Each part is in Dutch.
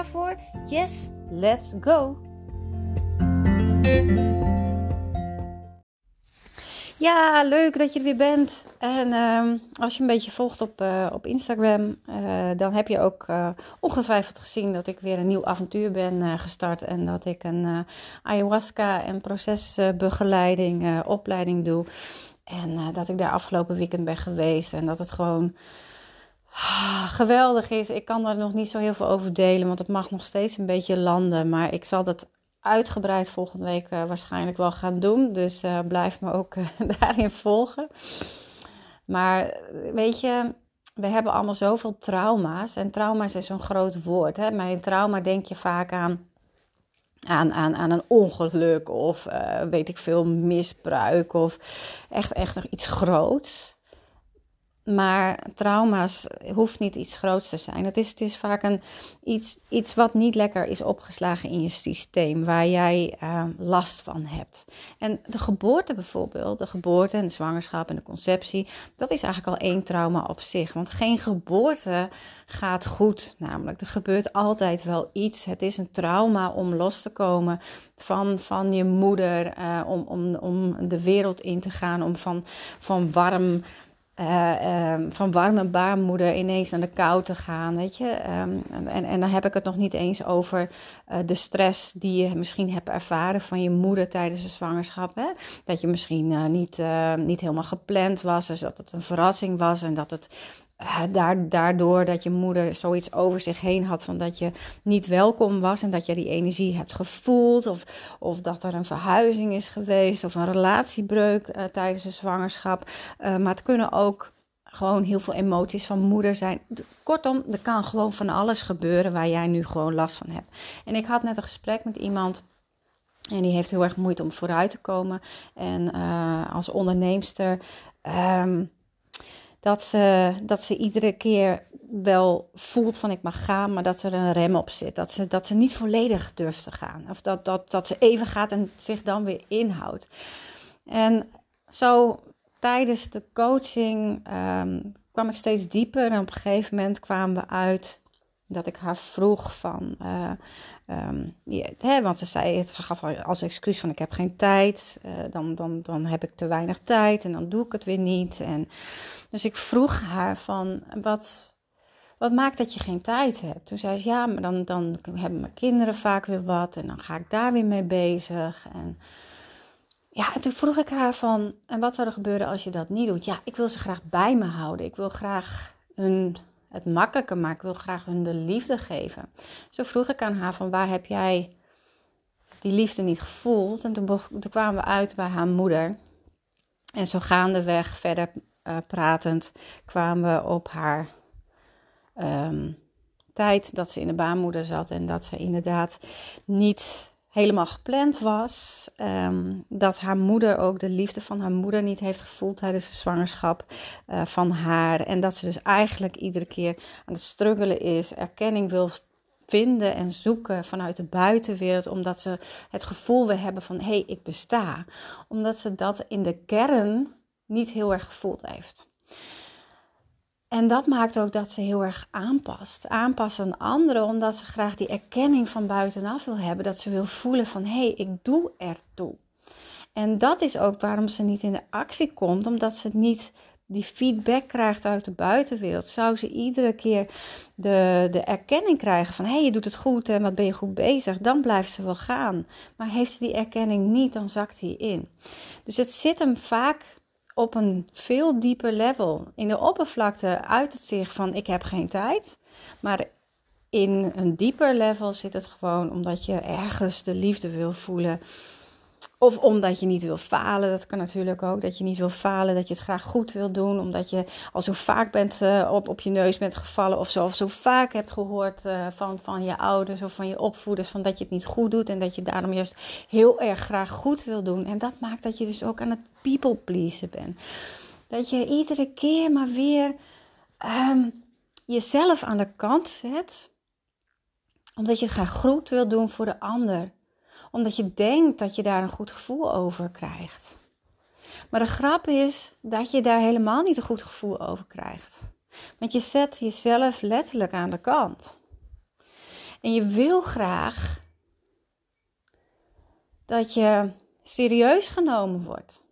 voor? Yes, let's go! Ja, leuk dat je er weer bent. En ehm, als je een beetje volgt op, uh, op Instagram, uh, dan heb je ook uh, ongetwijfeld gezien dat ik weer een nieuw avontuur ben gestart. En dat ik een ayahuasca en procesbegeleiding, opleiding doe. En dat ik daar afgelopen weekend ben geweest. En dat het gewoon geweldig is. Ik kan er nog niet zo heel veel over delen, want het mag nog steeds een beetje landen. Maar ik zal dat uitgebreid volgende week uh, waarschijnlijk wel gaan doen. Dus uh, blijf me ook uh, daarin volgen. Maar weet je, we hebben allemaal zoveel trauma's. En trauma's is zo'n groot woord. Hè? Een trauma denk je vaak aan, aan, aan, aan een ongeluk of weet ik veel, misbruik of echt, echt iets groots. Maar trauma's hoeft niet iets groots te zijn. Het is, het is vaak een, iets, iets wat niet lekker is opgeslagen in je systeem, waar jij uh, last van hebt. En de geboorte bijvoorbeeld, de geboorte en de zwangerschap en de conceptie, dat is eigenlijk al één trauma op zich. Want geen geboorte gaat goed, namelijk. Er gebeurt altijd wel iets. Het is een trauma om los te komen van, van je moeder, uh, om, om, om de wereld in te gaan, om van, van warm uh, um, van warme baarmoeder ineens naar de kou te gaan, weet je. Um, en, en dan heb ik het nog niet eens over uh, de stress die je misschien hebt ervaren van je moeder tijdens de zwangerschap. Hè? Dat je misschien uh, niet, niet helemaal gepland was, dus dat het een verrassing was en dat het daardoor dat je moeder zoiets over zich heen had van dat je niet welkom was en dat je die energie hebt gevoeld of, of dat er een verhuizing is geweest of een relatiebreuk uh, tijdens de zwangerschap. Uh, maar het kunnen ook gewoon heel veel emoties van moeder zijn. Kortom, er kan gewoon van alles gebeuren waar jij nu gewoon last van hebt. En ik had net een gesprek met iemand en die heeft heel erg moeite om vooruit te komen. En als onderneemster. Um, dat ze, dat ze iedere keer wel voelt van ik mag gaan, maar dat er een rem op zit. Dat ze, dat ze niet volledig durft te gaan. Of dat, dat, dat ze even gaat en zich dan weer inhoudt. En zo tijdens de coaching um, kwam ik steeds dieper. En op een gegeven moment kwamen we uit dat ik haar vroeg van, uh, um, ja, hè, want ze zei, het gaf als excuus van ik heb geen tijd, uh, dan, dan, dan heb ik te weinig tijd en dan doe ik het weer niet. En, dus ik vroeg haar van, wat, wat maakt dat je geen tijd hebt? Toen zei ze, ja, maar dan, dan hebben mijn kinderen vaak weer wat en dan ga ik daar weer mee bezig. En ja, en toen vroeg ik haar van, en wat zou er gebeuren als je dat niet doet? Ja, ik wil ze graag bij me houden. Ik wil graag hun het makkelijker maken. Ik wil graag hun de liefde geven. Zo vroeg ik aan haar van waar heb jij die liefde niet gevoeld? En toen, kwamen we uit bij haar moeder. En zo gaandeweg verder uh, pratend kwamen we op haar um, tijd dat ze in de baarmoeder zat. En dat ze inderdaad niet helemaal gepland was. Um, dat haar moeder ook de liefde van haar moeder niet heeft gevoeld tijdens de zwangerschap uh, van haar. En dat ze dus eigenlijk iedere keer aan het struggelen is, erkenning wil vinden en zoeken vanuit de buitenwereld, omdat ze het gevoel wil hebben van hé, hey, ik besta. Omdat ze dat in de kern niet heel erg gevoeld heeft. En dat maakt ook dat ze heel erg aanpast. Aanpassen aan anderen, omdat ze graag die erkenning van buitenaf wil hebben. Dat ze wil voelen van, hé, hey, ik doe ertoe. En dat is ook waarom ze niet in de actie komt, omdat ze niet die feedback krijgt uit de buitenwereld. Zou ze iedere keer de, de erkenning krijgen van, hé, hey, je doet het goed en wat ben je goed bezig, dan blijft ze wel gaan. Maar heeft ze die erkenning niet, dan zakt hij in. Dus het zit hem vaak op een veel dieper level. In de oppervlakte uit het zich van ik heb geen tijd. Maar in een dieper level zit het gewoon omdat je ergens de liefde wil voelen. Of omdat je niet wil falen, dat kan natuurlijk ook. Dat je niet wil falen, dat je het graag goed wil doen. Omdat je al zo vaak bent, uh, op, op je neus bent gevallen of zo. Of zo vaak hebt gehoord uh, van, van je ouders of van je opvoeders. Van dat je het niet goed doet en dat je daarom juist heel erg graag goed wil doen. En dat maakt dat je dus ook aan het people pleasen bent. Dat je iedere keer maar weer um, jezelf aan de kant zet. Omdat je het graag goed wil doen voor de ander omdat je denkt dat je daar een goed gevoel over krijgt. Maar de grap is dat je daar helemaal niet een goed gevoel over krijgt. Want je zet jezelf letterlijk aan de kant. En je wil graag dat je serieus genomen wordt.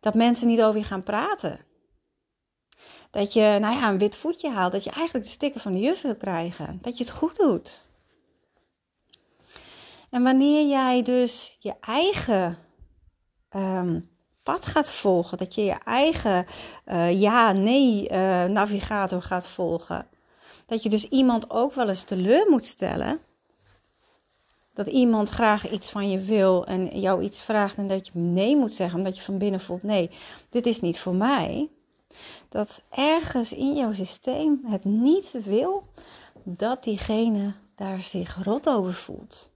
Dat mensen niet over je gaan praten. Dat je nou ja, een wit voetje haalt. Dat je eigenlijk de stikken van de juf wil krijgen. Dat je het goed doet. En wanneer jij dus je eigen ehm, pad gaat volgen, dat je je eigen uh, ja-nee uh, navigator gaat volgen, dat je dus iemand ook wel eens teleur moet stellen. Dat iemand graag iets van je wil en jou iets vraagt en dat je nee moet zeggen, omdat je van binnen voelt: nee, dit is niet voor mij. Dat ergens in jouw systeem het niet wil dat diegene daar zich rot over voelt.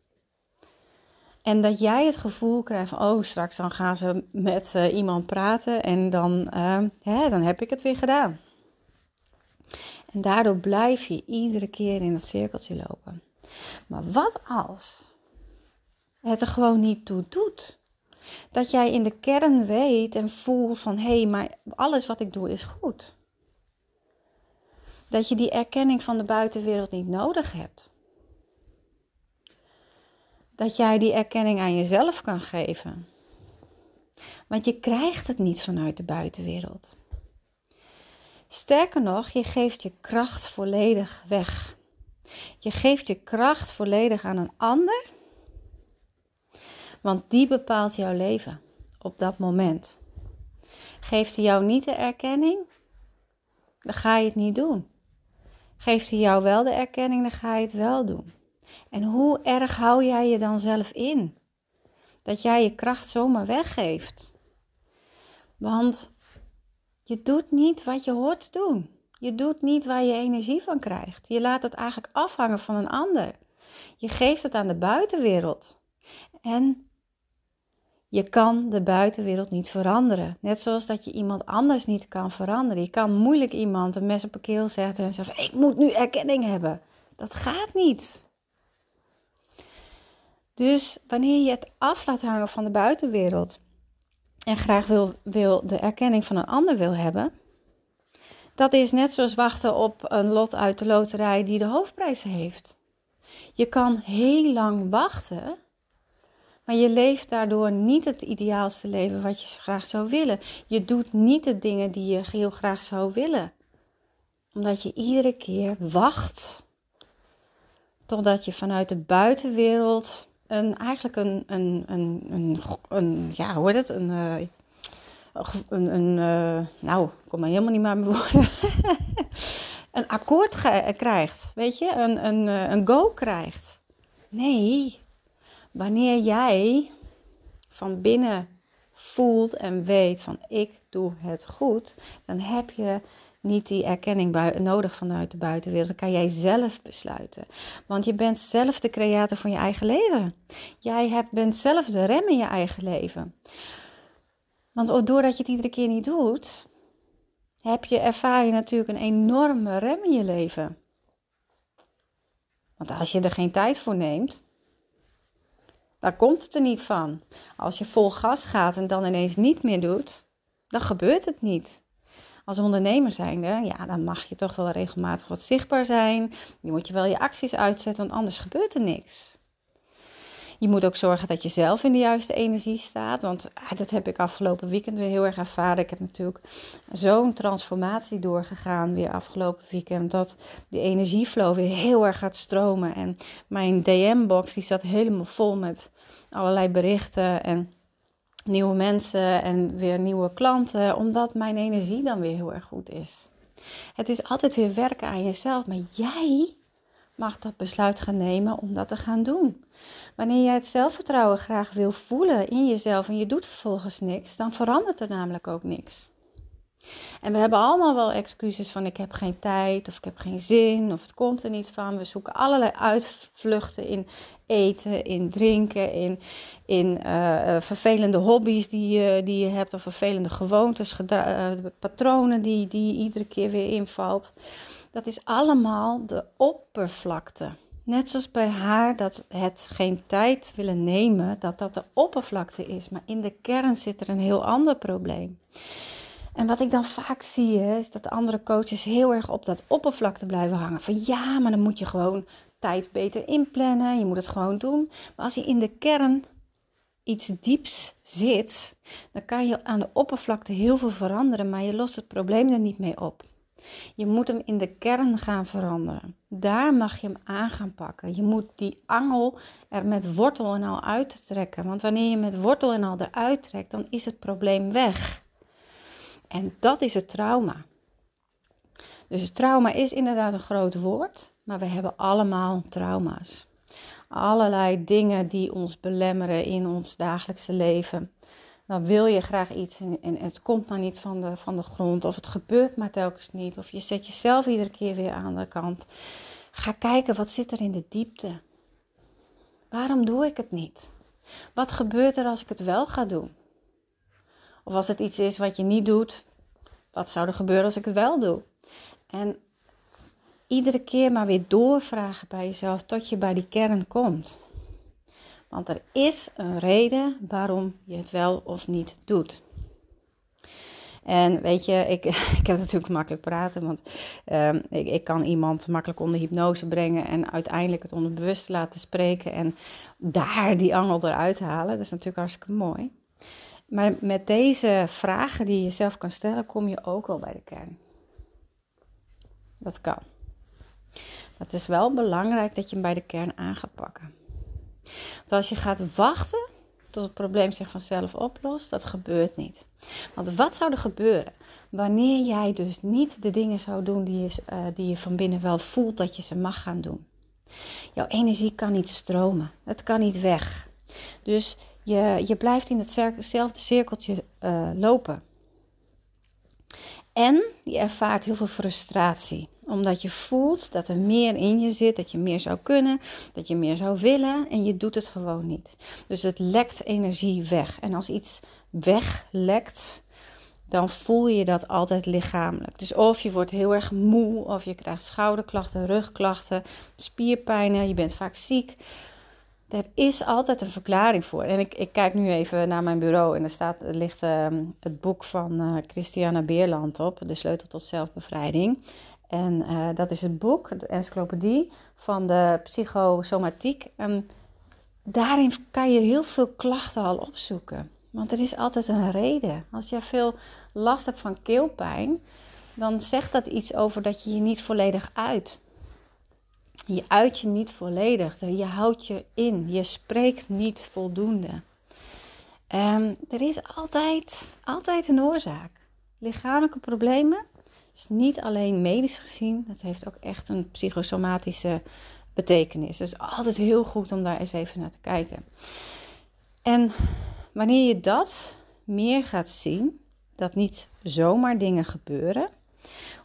En dat jij het gevoel krijgt van, oh, straks dan gaan ze met uh, iemand praten en dan, uh, hè, dan heb ik het weer gedaan. En daardoor blijf je iedere keer in dat cirkeltje lopen. Maar wat als het er gewoon niet toe doet? Dat jij in de kern weet en voelt van, hé, hey, maar alles wat ik doe is goed. Dat je die erkenning van de buitenwereld niet nodig hebt dat jij die erkenning aan jezelf kan geven. Want je krijgt het niet vanuit de buitenwereld. Sterker nog, je geeft je kracht volledig weg. Je geeft je kracht volledig aan een ander, want die bepaalt jouw leven op dat moment. Geeft hij jou niet de erkenning, dan ga je het niet doen. Geeft hij jou wel de erkenning, dan ga je het wel doen. En hoe erg hou jij je dan zelf in? Dat jij je kracht zomaar weggeeft. Want je doet niet wat je hoort te doen. Je doet niet waar je energie van krijgt. Je laat het eigenlijk afhangen van een ander. Je geeft het aan de buitenwereld. En je kan de buitenwereld niet veranderen. Net zoals dat je iemand anders niet kan veranderen. Je kan moeilijk iemand een mes op een keel zetten en zeggen: Ik moet nu erkenning hebben. Dat gaat niet. Dus wanneer je het af laat hangen van de buitenwereld en graag wil, wil de erkenning van een ander wil hebben, dat is net zoals wachten op een lot uit de loterij die de hoofdprijs heeft. Je kan heel lang wachten, maar je leeft daardoor niet het ideaalste leven wat je graag zou willen. Je doet niet de dingen die je heel graag zou willen, omdat je iedere keer wacht totdat je vanuit de buitenwereld een, eigenlijk een, een, een, een, ja, hoe heet het? Een, uh, een, een uh, nou, ik kom maar helemaal niet meer woorden. een akkoord krijgt, weet je? Een, een, eh, een go krijgt. Nee, wanneer jij van binnen voelt en weet van ik doe het goed, dan heb je niet die erkenning nodig vanuit de buitenwereld. Dan kan jij zelf besluiten. Want je bent zelf de creator van je eigen leven. Jij hebt, bent zelf de rem in je eigen leven. Want doordat je het iedere keer niet doet, heb je, ervaar je natuurlijk een enorme rem in je leven. Want als je er geen tijd voor neemt, dan komt het er niet van. Als je vol gas gaat en dan ineens niet meer doet, dan gebeurt het niet als ondernemer zijnde, ja, dan mag je toch wel regelmatig wat zichtbaar zijn. Je moet je wel je acties uitzetten, want anders gebeurt er niks. Je moet ook zorgen dat je zelf in de juiste energie staat. Want ah, dat heb ik afgelopen weekend weer heel erg ervaren. Ik heb natuurlijk zo'n transformatie doorgegaan weer afgelopen weekend. Dat de energieflow weer heel erg gaat stromen. En mijn DM-box die zat helemaal vol met allerlei berichten. En nieuwe mensen en weer nieuwe klanten, omdat mijn energie dan weer heel erg goed is. Het is altijd weer werken aan jezelf, maar jij mag dat besluit gaan nemen om dat te gaan doen. Wanneer jij het zelfvertrouwen graag wil voelen in jezelf en je doet vervolgens niks, dan verandert er namelijk ook niks. En we hebben allemaal wel excuses van ik heb geen tijd of ik heb geen zin of het komt er niet van. We zoeken allerlei uitvluchten in eten, in drinken, in, in uh, vervelende hobby's die je, die je hebt of vervelende gewoontes, uh, patronen die, die je iedere keer weer invalt. Dat is allemaal de oppervlakte. Net zoals bij haar dat het geen tijd willen nemen, dat dat de oppervlakte is. Maar in de kern zit er een heel ander probleem. En wat ik dan vaak zie, is dat de andere coaches heel erg op dat oppervlakte blijven hangen. Van ja, maar dan moet je gewoon tijd beter inplannen. Je moet het gewoon doen. Maar als je in de kern iets dieps zit, dan kan je aan de oppervlakte heel veel veranderen, maar je lost het probleem er niet mee op. Je moet hem in de kern gaan veranderen. Daar mag je hem aan gaan pakken. Je moet die angel er met wortel en al uit trekken. Want wanneer je met wortel en al eruit trekt, dan is het probleem weg. En dat is het trauma. Dus trauma is inderdaad een groot woord, maar we hebben allemaal trauma's. Allerlei dingen die ons belemmeren in ons dagelijkse leven. Dan wil je graag iets en, en, het komt maar niet van de, van de grond, of het gebeurt maar telkens niet, of je zet jezelf iedere keer weer aan de kant. Ga kijken wat zit er in de diepte. Waarom doe ik het niet? Wat gebeurt er als ik het wel ga doen? Of als het iets is wat je niet doet, wat zou er gebeuren als ik het wel doe? En iedere keer maar weer doorvragen bij jezelf tot je bij die kern komt. Want er is een reden waarom je het wel of niet doet. En weet je, ik, ik heb natuurlijk makkelijk praten, want ehm, ik, ik kan iemand makkelijk onder hypnose brengen en uiteindelijk het onderbewust laten spreken en daar die angel eruit halen. Dat is natuurlijk hartstikke mooi. Maar met deze vragen die je zelf kan stellen, kom je ook wel bij de kern. Dat kan. Het is wel belangrijk dat je hem bij de kern aan gaat pakken. Want als je gaat wachten tot het probleem zich vanzelf oplost, dat gebeurt niet. Want wat zou er gebeuren wanneer jij dus niet de dingen zou doen die je, uh, die je van binnen wel voelt dat je ze mag gaan doen? Jouw energie kan niet stromen, het kan niet weg. Dus je, je blijft in hetzelfde cirkeltje uh, lopen. En je ervaart heel veel frustratie, omdat je voelt dat er meer in je zit, dat je meer zou kunnen, dat je meer zou willen en je doet het gewoon niet. Dus het lekt energie weg. En als iets weglekt, dan voel je dat altijd lichamelijk. Dus of je wordt heel erg moe, of je krijgt schouderklachten, rugklachten, spierpijnen, je bent vaak ziek. Er is altijd een verklaring voor. En ik, ik kijk nu even naar mijn bureau en er, staat, ligt ehm, het boek van uh, Christiana Beerland op, De Sleutel tot Zelfbevrijding. En uh, dat is het boek, de encyclopedie van de psychosomatiek. En daarin kan je heel veel klachten al opzoeken. Want er is altijd een reden. Als je veel last hebt van keelpijn, dan zegt dat iets over dat je je niet volledig uit. Je uit je niet volledig. Je houdt je in. Je spreekt niet voldoende. Um, er is altijd, altijd een oorzaak. Lichamelijke problemen is niet alleen medisch gezien. Het heeft ook echt een psychosomatische betekenis. Dus altijd heel goed om daar eens even naar te kijken. En wanneer je dat meer gaat zien, dat niet zomaar dingen gebeuren,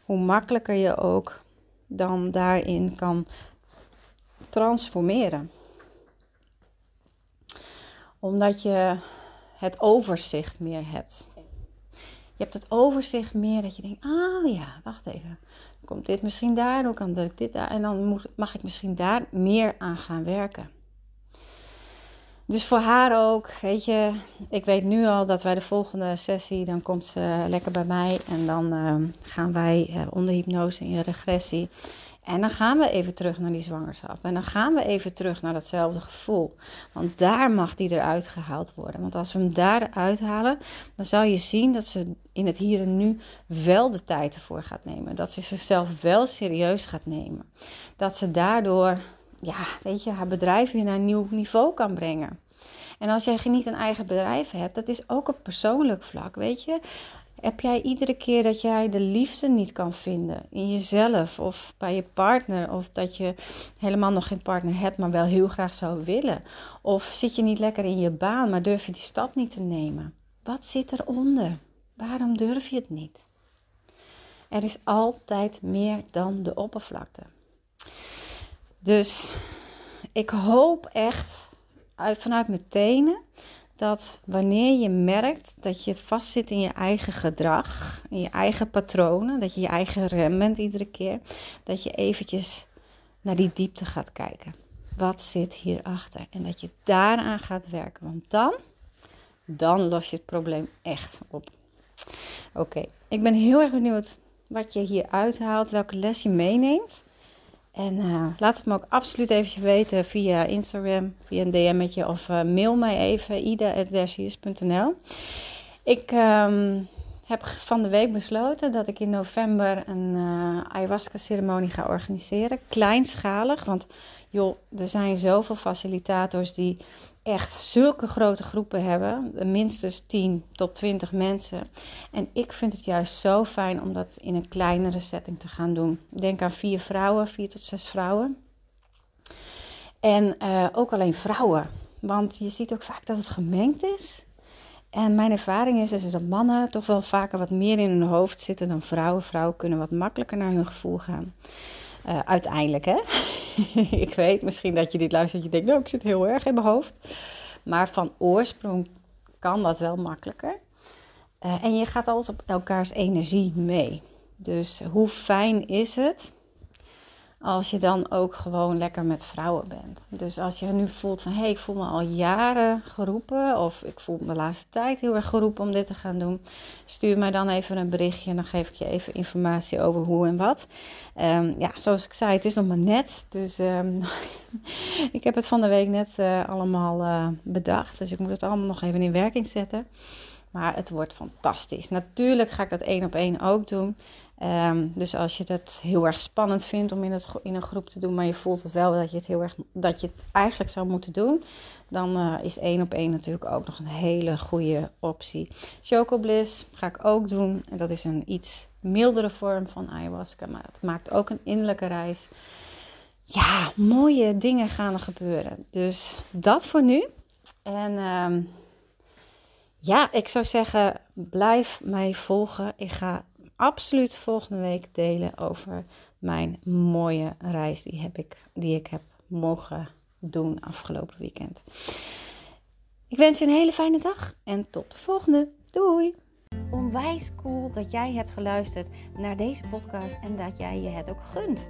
hoe makkelijker je ook dan daarin kan transformeren. Omdat je het overzicht meer hebt. Je hebt het overzicht meer dat je denkt: ah ja, wacht even. Komt dit misschien daar? Hoe kan dit daar? En dan mag ik misschien daar meer aan gaan werken. Dus voor haar ook, weet je, ik weet nu al dat wij de volgende sessie, dan komt ze lekker bij mij en dan uh, gaan wij uh, onder hypnose in regressie. En dan gaan we even terug naar die zwangerschap. En dan gaan we even terug naar datzelfde gevoel. Want daar mag die eruit gehaald worden. Want als we hem daar uithalen, dan zal je zien dat ze in het hier en nu wel de tijd ervoor gaat nemen. Dat ze zichzelf wel serieus gaat nemen. Dat ze daardoor, ja, weet je, haar bedrijf weer naar een nieuw niveau kan brengen. En als jij niet een eigen bedrijf hebt, dat is ook op persoonlijk vlak, weet je Heb jij iedere keer dat jij de liefde niet kan vinden in jezelf of bij je partner, of dat je helemaal nog geen partner hebt, maar wel heel graag zou willen? Of zit je niet lekker in je baan, maar durf je die stap niet te nemen? Wat zit eronder? Waarom durf je het niet? Er is altijd meer dan de oppervlakte. Dus ik hoop echt uit, vanuit mijn tenen dat wanneer je merkt dat je vastzit in je eigen gedrag, in je eigen patronen, dat je je eigen rem bent iedere keer, dat je eventjes naar die diepte gaat kijken. Wat zit hierachter? En dat je daaraan gaat werken, want dan, dan los je het probleem echt op. Oké, ik ben heel erg benieuwd wat je hier uithaalt, welke les je meeneemt. En uh, laat het me ook absoluut even weten via Instagram, via een DM'tje of uh, mail mij even, ida.dersius.nl. Ik um, heb van de week besloten dat ik in november een uh, ayahuasca-ceremonie ga organiseren. Kleinschalig, want joh, er zijn zoveel facilitators die echt zulke grote groepen hebben, minstens 10 tot 20 mensen. En ik vind het juist zo fijn om dat in een kleinere setting te gaan doen. Denk aan vier vrouwen, vier tot zes vrouwen. En uh, ook alleen vrouwen, want je ziet ook vaak dat het gemengd is. En mijn ervaring is, is dat mannen toch wel vaker wat meer in hun hoofd zitten dan vrouwen. Vrouwen kunnen wat makkelijker naar hun gevoel gaan. Uh, uiteindelijk, hè? ik weet misschien dat je dit luistert en je denkt, nou, ik zit heel erg in mijn hoofd. Maar van oorsprong kan dat wel makkelijker. Uh, en je gaat alles op elkaars energie mee. Dus hoe fijn is het als je dan ook gewoon lekker met vrouwen bent. Dus als je nu voelt van hé, hey, ik voel me al jaren geroepen of ik voel me de laatste tijd heel erg geroepen om dit te gaan doen, stuur mij dan even een berichtje en dan geef ik je even informatie over hoe en wat. Um, ja, zoals ik zei, het is nog maar net, dus um, ik heb het van de week net uh, allemaal uh, bedacht, dus ik moet het allemaal nog even in werking zetten. Maar het wordt fantastisch. Natuurlijk ga ik dat één op één ook doen. Um, dus als je het heel erg spannend vindt om in, het, in een groep te doen, maar je voelt het wel dat je het heel erg dat je het eigenlijk zou moeten doen, dan uh, is één op één natuurlijk ook nog een hele goede optie. Choco Bliss ga ik ook doen. En dat is een iets mildere vorm van ayahuasca, maar het maakt ook een innerlijke reis. Ja, mooie dingen gaan er gebeuren. Dus dat voor nu. En um, ja, ik zou zeggen, blijf mij volgen. Ik ga absoluut volgende week delen over mijn mooie reis die, heb ik, die ik heb mogen doen afgelopen weekend. Ik wens je een hele fijne dag en tot de volgende. Doei! Onwijs cool dat jij hebt geluisterd naar deze podcast en dat jij je het ook gunt.